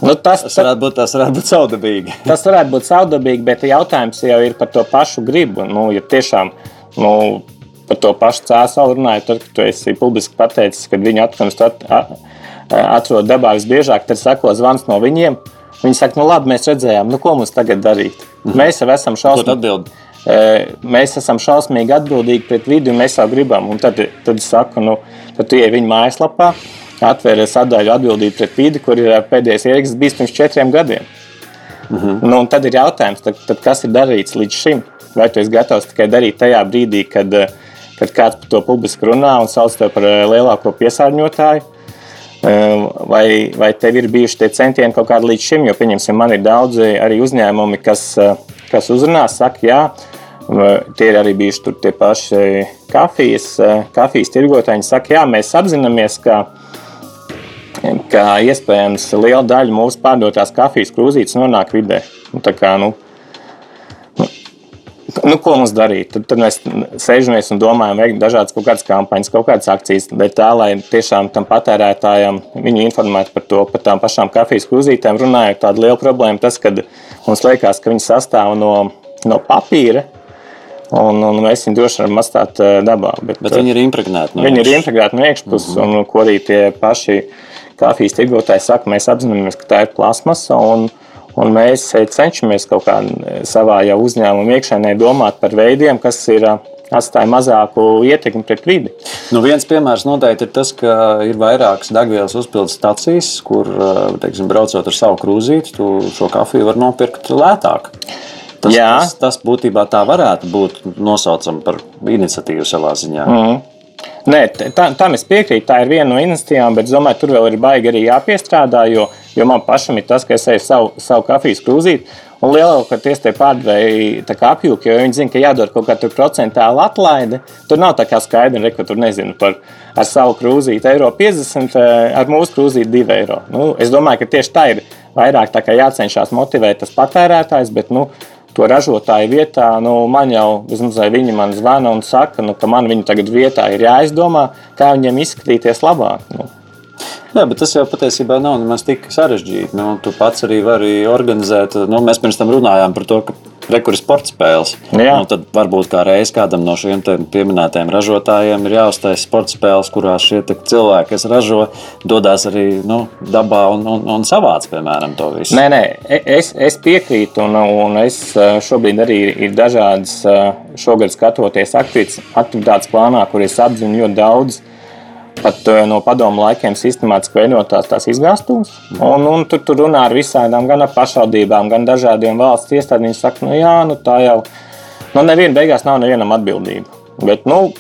Nu, tas, tas, varētu būt, tas varētu būt saudabīgi. tas varētu būt saudabīgi, bet jautājums jau ir par to pašu gribu. Nu, ja tiešām nu, par to pašu cēlu runājot, tad, kad tu esi publiski pateicis, ka viņu atkritumus at, at, atrod dabā visbiežāk, tad sako zvans no viņiem. Viņi saka, nu labi, mēs redzējām, nu ko mums tagad darīt. Mhm. Mēs jau esam šausmīgi mēs esam šausmīgi atbildīgi pret vidi un mēs jau gribam. Un tad, tad es saku, nu, tad tu ej viņa mājaslapā, atver sadaļu atbildību pret vidi, kur ir pēdējais ieraksts bijis pirms četriem gadiem. Mm -hmm. nu, tad ir jautājums, tad, tad kas ir darīts līdz šim? Vai tu esi gatavs tikai darīt tajā brīdī, kad, kad kāds par to publiski runā un sauc tevi par lielāko piesārņotāju? Vai, vai tev ir bijuši tie centieni kaut kādi līdz šim? Jo, pieņemsim, man ir daudzi arī uzņēmumi, kas, kas uzrunā, saka, jā, Tie ir arī bijuši tie paši kafijas, kafijas tirgotāji. Viņi saka, jā, mēs apzināmies, ka, ka iespējams liela daļa mūsu pārdotās kafijas krūzītes nonāk vidē. Nu, kā, nu, nu, nu, ko mums darīt? Tad, tad mēs sēžamies un domājam, veikt dažādas kaut kādas kampaņas, kaut kādas akcijas, bet tā, lai tiešām tam patērētājam viņu informētu par to, par tām pašām kafijas krūzītēm, runājot tāda liela problēma, tas, ka mums liekas, ka viņi sastāv no, no papīra, Un, un mēs viņu droši varam atstāt eh, dabā. Bet, bet viņi ir impregnēti no viņi ir impregnēti no iekšpuses, mm -hmm. un ko arī tie paši kafijas tirgotāji saka, mēs apzināmies, ka tā ir plasmasa. Un, un mēs cenšamies kaut kā savā jau uzņēmuma iekšēnē domāt par veidiem, kas ir atstāja mazāku ietekmi pret vidi. Nu, viens piemērs noteikti ir tas, ka ir vairākas degvielas uzpildes stācijas, kur, teiksim, braucot ar savu krūzīti, tu šo kafiju var nopirkt lētāk. Tas, Jā. tas, tas būtībā tā varētu būt nosaucama par iniciatīvu savā ziņā. Mm. Nē, tā, tam es piekrītu. Tā ir viena no iniciatīvām, bet es domāju, tur vēl ir baigi arī jāpiestrādā. Jo, jo man pašam ir tas, ka es eju savu, savu kafijas krūzīti. Un lielākoties tie pārdevēji apjūka, jo viņi zina, ka jādod kaut kāda procentuāla atlaide. Tur nav tā kā skaidra, ka tur nezinu par ar savu krūzīti eiro 50, eh, ar mūsu krūzīti 2 eiro. Nu, es domāju, ka tieši tā ir vairāk tā jācenšas motivēt tas patērētājs, bet nu, to ražotāju vietā, nu, man jau vismaz viņi man zvana un saka, nu, ka man viņa tagad vietā ir jāizdomā, kā viņiem izskatīties labāk. Nu. Jā, bet tas jau patiesībā nav nemaz tik sarežģīti. Nu, tu pats arī vari organizēt. Nu, mēs pirms tam runājām par to, ka Rekur sporta spēles. Jā. Nu, tad varbūt kā reiz kādam no šiem pieminētajiem ražotājiem ir jāuztais sporta spēles, kurās šie cilvēki, kas ražo, dodas arī nu, dabā un, un, un savāc, piemēram, to visu. Nē, nē, e, es, es piekrītu, un, un es e, šobrīd arī ir dažādas e, šogad skatoties aktivitātes plānā, kur es apzinu ļoti daudz pat uh, no padomu laikiem sistemātiski veidotās tās izgāstuves. Un, un tur, tur runā ar visādām, gan ar pašvaldībām, gan dažādiem valsts iestādēm. Viņi saka, nu jā, nu tā jau, nu neviena beigās nav nevienam atbildība. Bet, nu,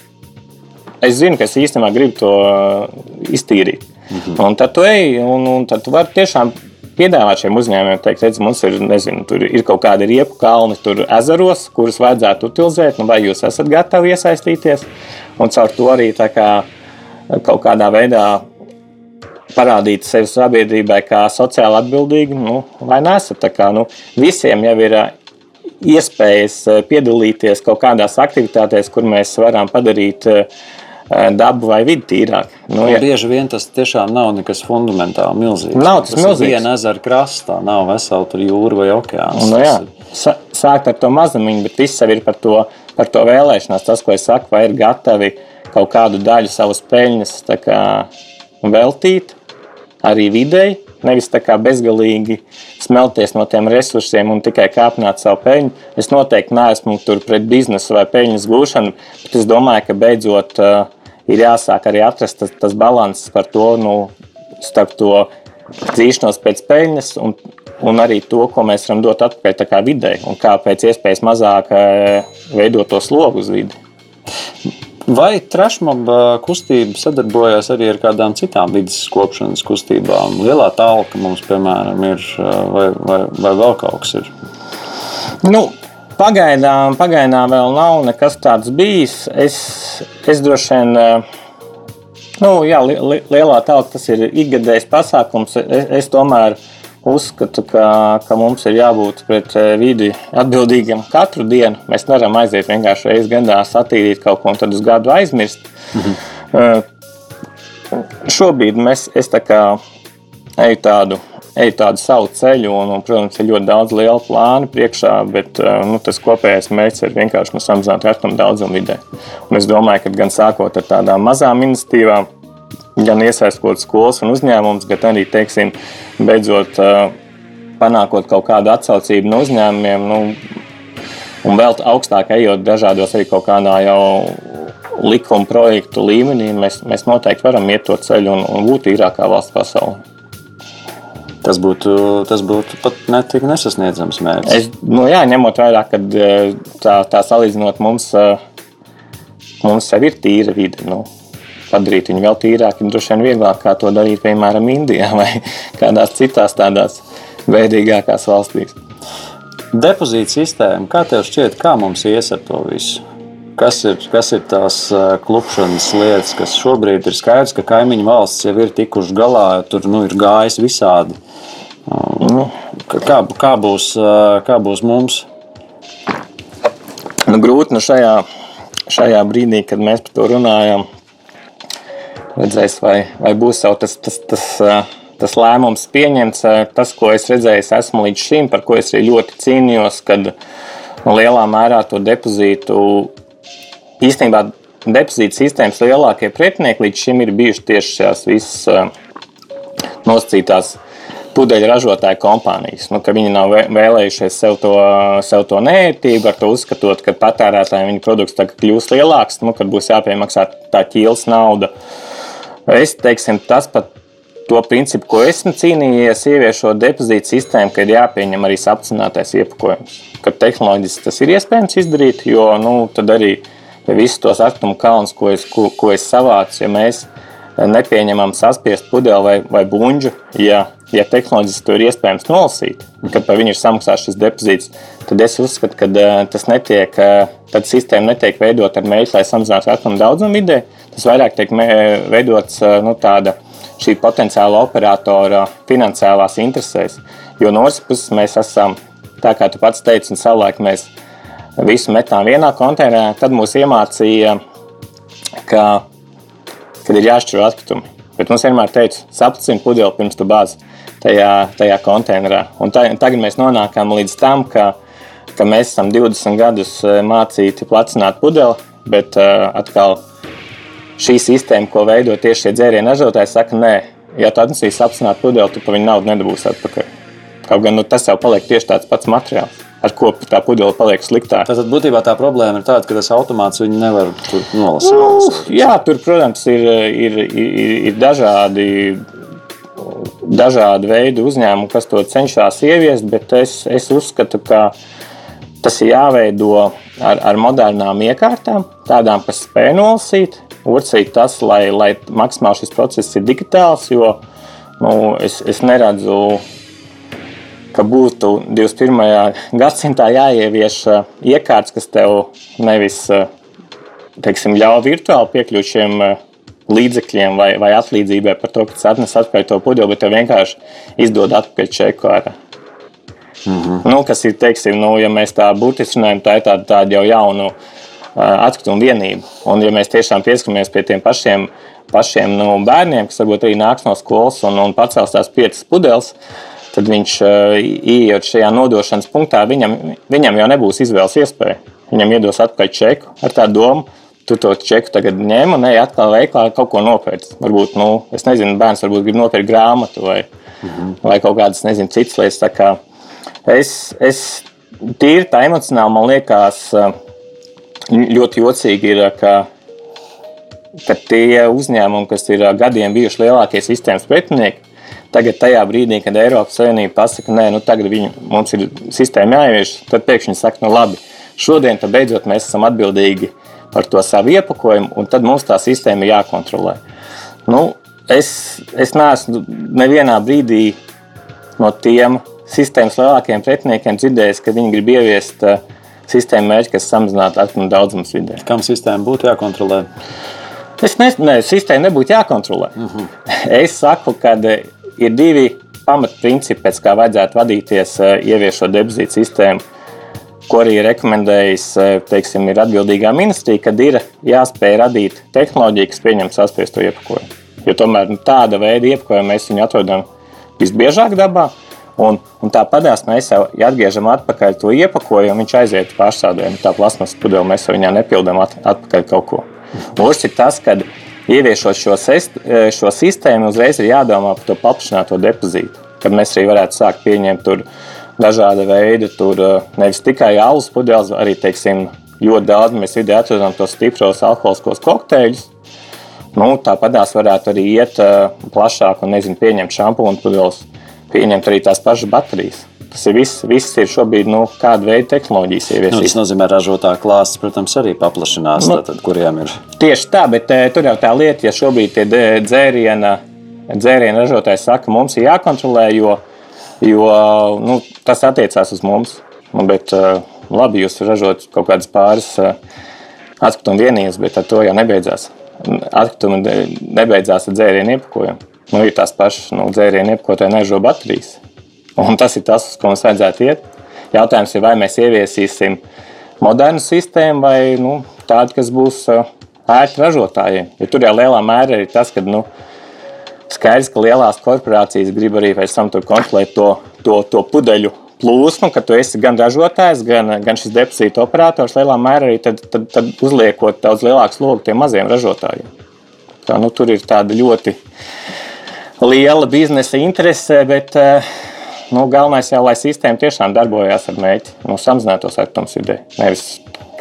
es zinu, ka es īstenībā gribu to uh, iztīrīt. Mhm. Un tad tu ej, un, un tad tu vari tiešām piedāvāt šiem uzņēmumiem, teikt, redz, mums ir, nezinu, tur ir kaut kādi riepu kalni, tur ezeros, kurus vajadzētu utilizēt, nu, vai jūs esat gatavi iesaistīties. Un caur to arī tā kā kaut kādā veidā parādīt sevi sabiedrībai kā sociāli atbildīgi, nu, vai nesat. Kā, nu, visiem jau ir iespējas piedalīties kaut kādās aktivitātēs, kur mēs varam padarīt dabu vai vidi tīrāk. Nu, ja. Bieži vien tas tiešām nav nekas fundamentāli milzīgs. Nav tas, tas milzīgs. Viena ezera krastā, nav vesela jūra vai okeāns. Nu, jā. Sākt ar to mazumiņu, bet viss jau ir par to par to vēlēšanās. Tas, ko es saku, vai ir gatavi kaut kādu daļu savas peļņas kā, veltīt arī videi, nevis tā kā bezgalīgi smelties no tiem resursiem un tikai kāpināt savu peļņu. Es noteikti neesmu pret biznesu vai peļņas gūšanu, bet es domāju, ka beidzot uh, ir jāsāk arī atrast tas, tas līdzsvars par to, nu, starp to dzīšanos pēc peļņas un, un arī to, ko mēs varam dot atpakaļ vidē, un kā pēc iespējas mazāk uh, veidot to slogu uz vidi. Vai trešmaba kustība sadarbojas arī ar kādām citām vidas kopšanas kustībām? Lielā talka mums, piemēram, ir vai, vai, vai vēl kaut kas ir? Nu, pagaidām, pagaidām vēl nav nekas tāds bijis. Es, es droši vien. Nu, jā, li, lielā talka tas ir ikgadējs pasākums. Es, es tomēr uzskatu, ka, ka mums ir jābūt pret eh, vidi atbildīgiem katru dienu. Mēs nevaram aiziet vienkārši reizes gadā, satīrīt kaut ko un tad uz gadu aizmirst. Mhm. Uh, šobrīd mēs, es tā kā eju tādu, eju tādu savu ceļu, un, un, protams, ir ļoti daudz lielu plānu priekšā, bet uh, nu, tas kopējais mērķis ir vienkārši nu, samazināt atomu daudzumu vidē. Un es domāju, ka gan sākot ar tādām mazām iniciatīvām, gan iesaistot skolas un uzņēmumus, gan arī, teiksim, beidzot panākot kaut kādu atsaucību no uzņēmumiem. Nu, Un vēl augstāk ejot dažādos arī kaut kādā jau likuma projektu līmenī, mēs, mēs noteikti varam iet to ceļu un, un būt tīrākā valsts pasaulē. Tas būtu, tas būtu pat ne tik nesasniedzams mērķis. Es, nu, jā, ņemot vērā, ka tā, tā salīdzinot mums, mums jau ir tīra vide. Nu, padarīt viņu vēl tīrāku, ir droši vien vieglāk kā to darīt, piemēram, Indijā vai kādās citās tādās veidīgākās valstīs. Depozīta sistēma, kā tev šķiet, kā mums ies ar to visu? Kas ir, kas ir tās klupšanas lietas, kas šobrīd ir skaidrs, ka kaimiņu valsts jau ir tikuši galā, tur nu, ir gājis visādi. Nu, kā, kā, būs, kā būs mums? Nu, grūti nu šajā, šajā brīdī, kad mēs par to runājam, redzēs, vai, vai būs jau tas, tas, tas, tas lēmums pieņemts. Tas, ko es redzēju, esmu līdz šim, par ko es arī ļoti cīnījos, kad lielā mērā to depozītu īstenībā depozīta sistēmas lielākie pretinieki līdz šim ir bijuši tieši šīs visas nosacītās pudeļu ražotāju kompānijas. Nu, viņi nav vēlējušies sev to, sev to nērtību, ar to uzskatot, ka patērētājiem viņa produkts kļūs lielāks, nu, kad būs jāpiemaksā tā ķīlas nauda. Uh, Es teiksim, tas pat to principu, ko esmu cīnījies, ieviešot depozītu sistēmu, ka ir jāpieņem arī apcinātais iepakojums. Ka tehnoloģiski tas ir iespējams izdarīt, jo nu, tad arī visus tos atkritumu kalnus, ko es, ko, ko es savācu, ja mēs nepieņemam saspiest pudeli vai, vai buļbuļsu, ja, ja tehnoloģiski to ir iespējams nolasīt, kad par viņu ir samaksāts šis depozīts, tad es uzskatu, ka tas netiek, tad sistēma netiek veidota ar mērķi, lai samazinātu atomu daudzumu vidē. Tas vairāk tiek veidots nu, tāda šī potenciāla operatora finansiālās interesēs. Jo no otras puses mēs esam, tā kā tu pats teici, un savulaik mēs visu metām vienā konteinerā, tad mūs iemācīja, ka kad ir jāšķiro atkritumi. Bet mums vienmēr teica, sapcini pudeli pirms tu bāzi tajā, tajā konteinerā. Un tā, tagad mēs nonākam līdz tam, ka, ka mēs esam 20 gadus eh, mācīti placināt pudeli, bet uh, atkal šī sistēma, ko veido tieši šie dzērienu ražotāji, saka, nē, ja tu atnesīsi apsināt pudeli, tu pa viņu naudu nedabūsi atpakaļ. Kaut gan nu, tas jau paliek tieši tāds pats materiāls ar ko tā pudele paliek sliktāk. Tad būtībā tā problēma ir tāda, ka tas automāts viņu nevar nolasīt. Nu, jā, tur, protams, ir, ir, ir, ir dažādi. Dažādi veidi uzņēmumu, kas to cenšas ieviest, bet es, es uzskatu, ka tas ir jāveido ar, ar modernām iekārtām, tādām, kas spēj nolasīt. Otrkārt, tas, lai, lai maksimāli šis process ir digitāls, jo nu, es, es neredzu ka būtu 21. gadsimtā jāievieš uh, iekārts, kas tev nevis uh, teiksim, ļauj virtuāli piekļūt šiem uh, līdzekļiem vai, vai atlīdzībai par to, ka tas atnes atpakaļ to pudeli, bet tev vienkārši izdod atpakaļ čeku ar. Mm -hmm. nu, kas ir, teiksim, nu, ja mēs tā būtiski runājam, tā ir tāda, tāda jau jauna uh, atkritumu vienība. Un, ja mēs tiešām pieskaramies pie tiem pašiem, pašiem nu, bērniem, kas varbūt arī nāks no skolas un, un pacels tās piecas pudeles, uh, tad viņš, eh, ieejot šajā nodošanas punktā, viņam, viņam jau nebūs izvēles iespēja. viņam iedos atpakaļ čeku ar tādu domu. Tu to čeku tagad ņem un ej atkal veiklā kaut ko nopērts. Varbūt, nu, es nezinu, bērns varbūt grib nopirkt grāmatu vai, mhm. vai kaut kādas, nezinu, citas lietas. Es, es tīri tā emocionāli man liekas, ļoti jocīgi ir, ka, ka tie uzņēmumi, kas ir gadiem bijuši lielākie sistēmas pretinieki, Tagad, tajā brīdī, kad Eiropas Savienība pasaka, nē, nu tagad viņi, mums ir sistēma jāievieš, tad pēkšņi saka, nu labi, šodien beidzot mēs esam atbildīgi par to savu iepakojumu, un tad mums tā sistēma ir jākontrolē. Nu, es, es neesmu nevienā brīdī no tiem sistēmas lielākajiem pretiniekiem dzirdējis, ka viņi grib ieviest uh, sistēmu mērķi, kas samazinātu atkritumu daudzumu vidē. Kam sistēma būtu jākontrolē? Es nezinu, ne, sistēma nebūtu jākontrolē. Uh mhm. -huh. Es saku, ka ir divi pamatprincipi, pēc kā vajadzētu vadīties, eh, ieviešot depozītu sistēmu, ko arī rekomendējis eh, teiksim, ir atbildīgā ministrija, kad ir jāspēj radīt tehnoloģiju, kas pieņem saspiesto iepakojumu. Jo tomēr nu, tāda veida iepakojumu mēs viņu atrodam visbiežāk dabā. Un, un tāpatās mēs jau ja atgriežam atpakaļ to iepakojumu, viņš aiziet pārstrādājumu. Tā plasmas pudele mēs jau viņā nepildām at, atpakaļ kaut ko. Otrs ir tas, ka ieviešot šo, sest, e, šo sistēmu, uzreiz ir jādomā par to paplašināto depozītu. Kad mēs arī varētu sākt pieņemt tur dažāda veida, tur e, nevis tikai alus pudeles, arī teiksim, ļoti daudz mēs vidē atrodam tos stipros alkoholiskos kokteļus. Nu, Tāpatās varētu arī iet uh, plašāk un nezinu, pieņemt šampūnu pudeles, pieņemt arī tās pašas baterijas. Tas ir viss, viss ir šobrīd, nu, kāda veida tehnoloģijas ieviesīs. Nu, tas nozīmē, ka ražotāja klāsts, protams, arī paplašinās, nu, tātad, kuriem ir. Tieši tā, bet e, tur jau tā lieta, ja šobrīd tie dzēriena, dzēriena ražotāji saka, mums ir jākontrolē, jo, jo nu, tas attiecās uz mums. Nu, bet e, labi, jūs ražot kaut kādas pāris atkritumu vienības, bet ar to jau nebeidzās. Atkritumi nebeidzās ar dzērienu iepakojumu. Nu, ir tās pašas nu, dzērienu iepakotāji nežo baterijas. Un tas ir tas, uz ko mums vajadzētu iet. Jautājums ir, vai mēs ieviesīsim modernu sistēmu vai nu, tādu, kas būs ērti ražotājiem. Jo tur jau lielā mērā ir tas, ka nu, skaidrs, ka lielās korporācijas grib arī pēc tam kontrolēt to, to, to pudeļu plūsmu, ka tu esi gan ražotājs, gan, gan šis depozīta operators. Lielā mērā arī tad, tad, tad uzliekot daudz lielāku slogu tiem maziem ražotājiem. Tā, nu, tur ir tāda ļoti liela biznesa interese, bet uh, nu, galvenais jau, lai sistēma tiešām darbojās ar mērķi, nu, samazināt tos atkritumus vidē, nevis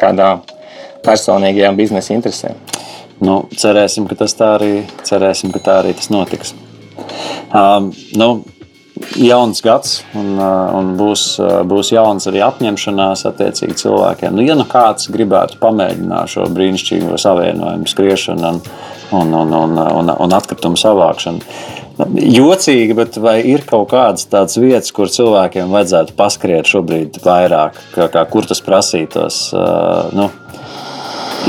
kādām personīgajām biznesa interesēm. Nu, cerēsim, ka tas tā arī, cerēsim, ka tā arī tas notiks. Um, nu, jauns gads, un, uh, un būs, uh, būs jauns arī apņemšanās attiecīgi cilvēkiem. Nu, ja nu kāds gribētu pamēģināt šo brīnišķīgo savienojumu, skriešanu un, un, un, un, un, un atkritumu savākšanu, Jocīgi, bet vai ir kaut kādas tādas vietas, kur cilvēkiem vajadzētu paskriet šobrīd vairāk, kā, kā kur tas prasītos? Uh, nu,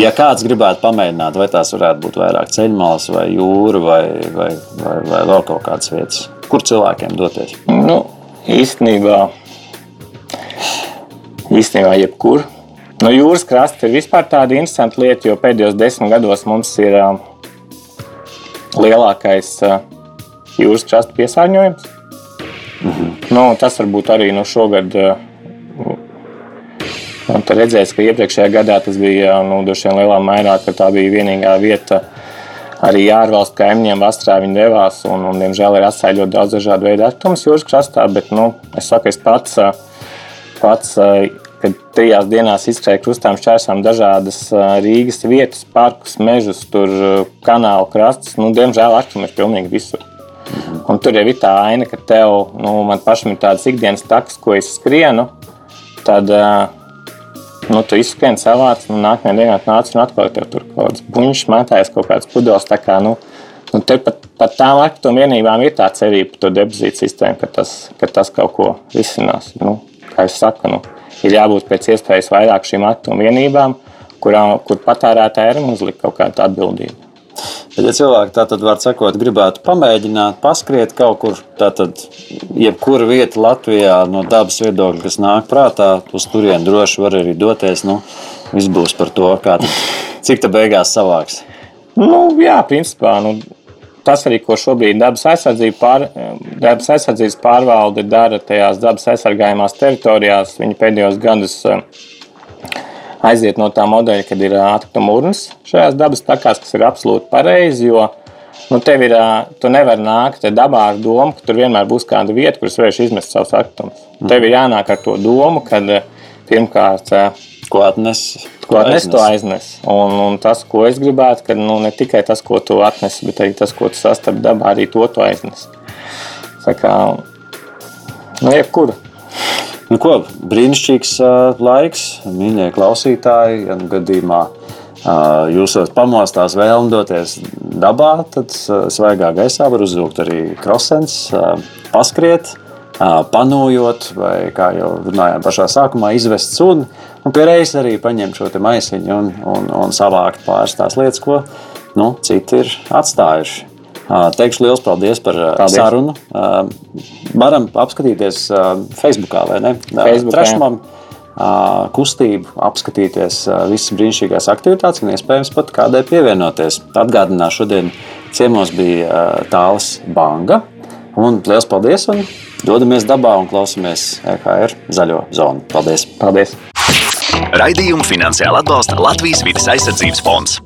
ja kāds gribētu pamēģināt, vai tās varētu būt vairāk ceļmalas, vai jūra, vai, vai, vai, vai vēl kaut kādas vietas, kur cilvēkiem doties? Nu, īstenībā, īstenībā jebkur. No jūras krasta ir vispār tāda interesanta lieta, jo pēdējos desmit gados mums ir uh, lielākais uh, jūras krasta piesārņojums. Mm -hmm. nu, tas varbūt arī nu, šogad. Nu, Tad redzēs, ka iepriekšējā gadā tas bija nu, lielā mērā, ka tā bija vienīgā vieta. Arī ārvalstu kaimiņiem vasarā viņi devās, un, un diemžēl ir atstājuši ļoti daudz dažādu veidu atkritumus jūras krastā. Bet, nu, es saku, es pats, pats kad trijās dienās izskrēju krustām, šķērsām dažādas Rīgas vietas, parkus, mežus, tur kanāla krastus. Nu, diemžēl atkritumu ir pilnīgi visur. Un tur jau ir tā aina, ka tev, nu, man pašam ir tāds ikdienas taks, ko es skrienu. Tad, nu, tu izskrien savāds, un nākamajā dienā nāc un atkal tev tur kaut kāds buņš mētājas, kaut kāds pudeles. Tā kā, nu, nu, te pat, pat tām atkrituma vienībām ir tā cerība par to depozītu sistēmu, ka tas, ka tas kaut ko risinās. Nu, kā es saku, nu, ir jābūt pēc iespējas vairāk šīm atkrituma vienībām, kurām, kur patērētāji ir uzlikt kaut kādu atbildību. Bet, ja cilvēki tā tad var sakot, gribētu pamēģināt, paskriet kaut kur, tad jebkura vieta Latvijā no dabas viedokļa, kas nāk prātā, uz turieni droši var arī doties. Nu, viss būs par to, kā cik tā beigās savāks. Nu, jā, principā. Nu, tas arī, ko šobrīd dabas, aizsardzība pār, dabas aizsardzības pārvalde dara tajās dabas aizsargājumās teritorijās, viņi pēdējos gadus aiziet no tā modeļa, kad ir atkrituma urnas šajās dabas takās, kas ir absolūti pareizi. Jo nu, tev ir, tu nevari nākt dabā ar domu, ka tur vienmēr būs kāda vieta, kur es varēšu izmest savus atkritumus. Mm. Tev ir jānāk ar to domu, ka pirmkārt. Ko atnes? Ko atnes, to aiznes. Un, un tas, ko es gribētu, ka nu, ne tikai tas, ko tu atnes, bet arī tas, ko tu sastapi dabā, arī to tu aiznes. Tā kā, nu, jebkuru. Nu, ko, brīnišķīgs uh, laiks, mīļie klausītāji. Ja gadījumā uh, jūs pamostās vēlmi doties dabā, tad uh, svaigā gaisā var uzvilkt arī krosens, uh, paskriet, uh, panojot, vai kā jau runājām pašā sākumā, izvest suni. Un pie reizes arī paņemt šo maisiņu un, un, un savākt pāris tās lietas, ko nu, citi ir atstājuši. Teikšu liels paldies par paldies. sarunu. Varam apskatīties Facebookā vai ne? Trešmam kustību, apskatīties visas brīnišķīgās aktivitātes un iespējams pat kādai pievienoties. Atgādināšu, šodien ciemos bija Tāls Banga. Un liels paldies! Un dodamies dabā un klausamies EKR zaļo zonu. Paldies! paldies. Raidījumu finansiāli atbalsta Latvijas vidas aizsardzības fonds.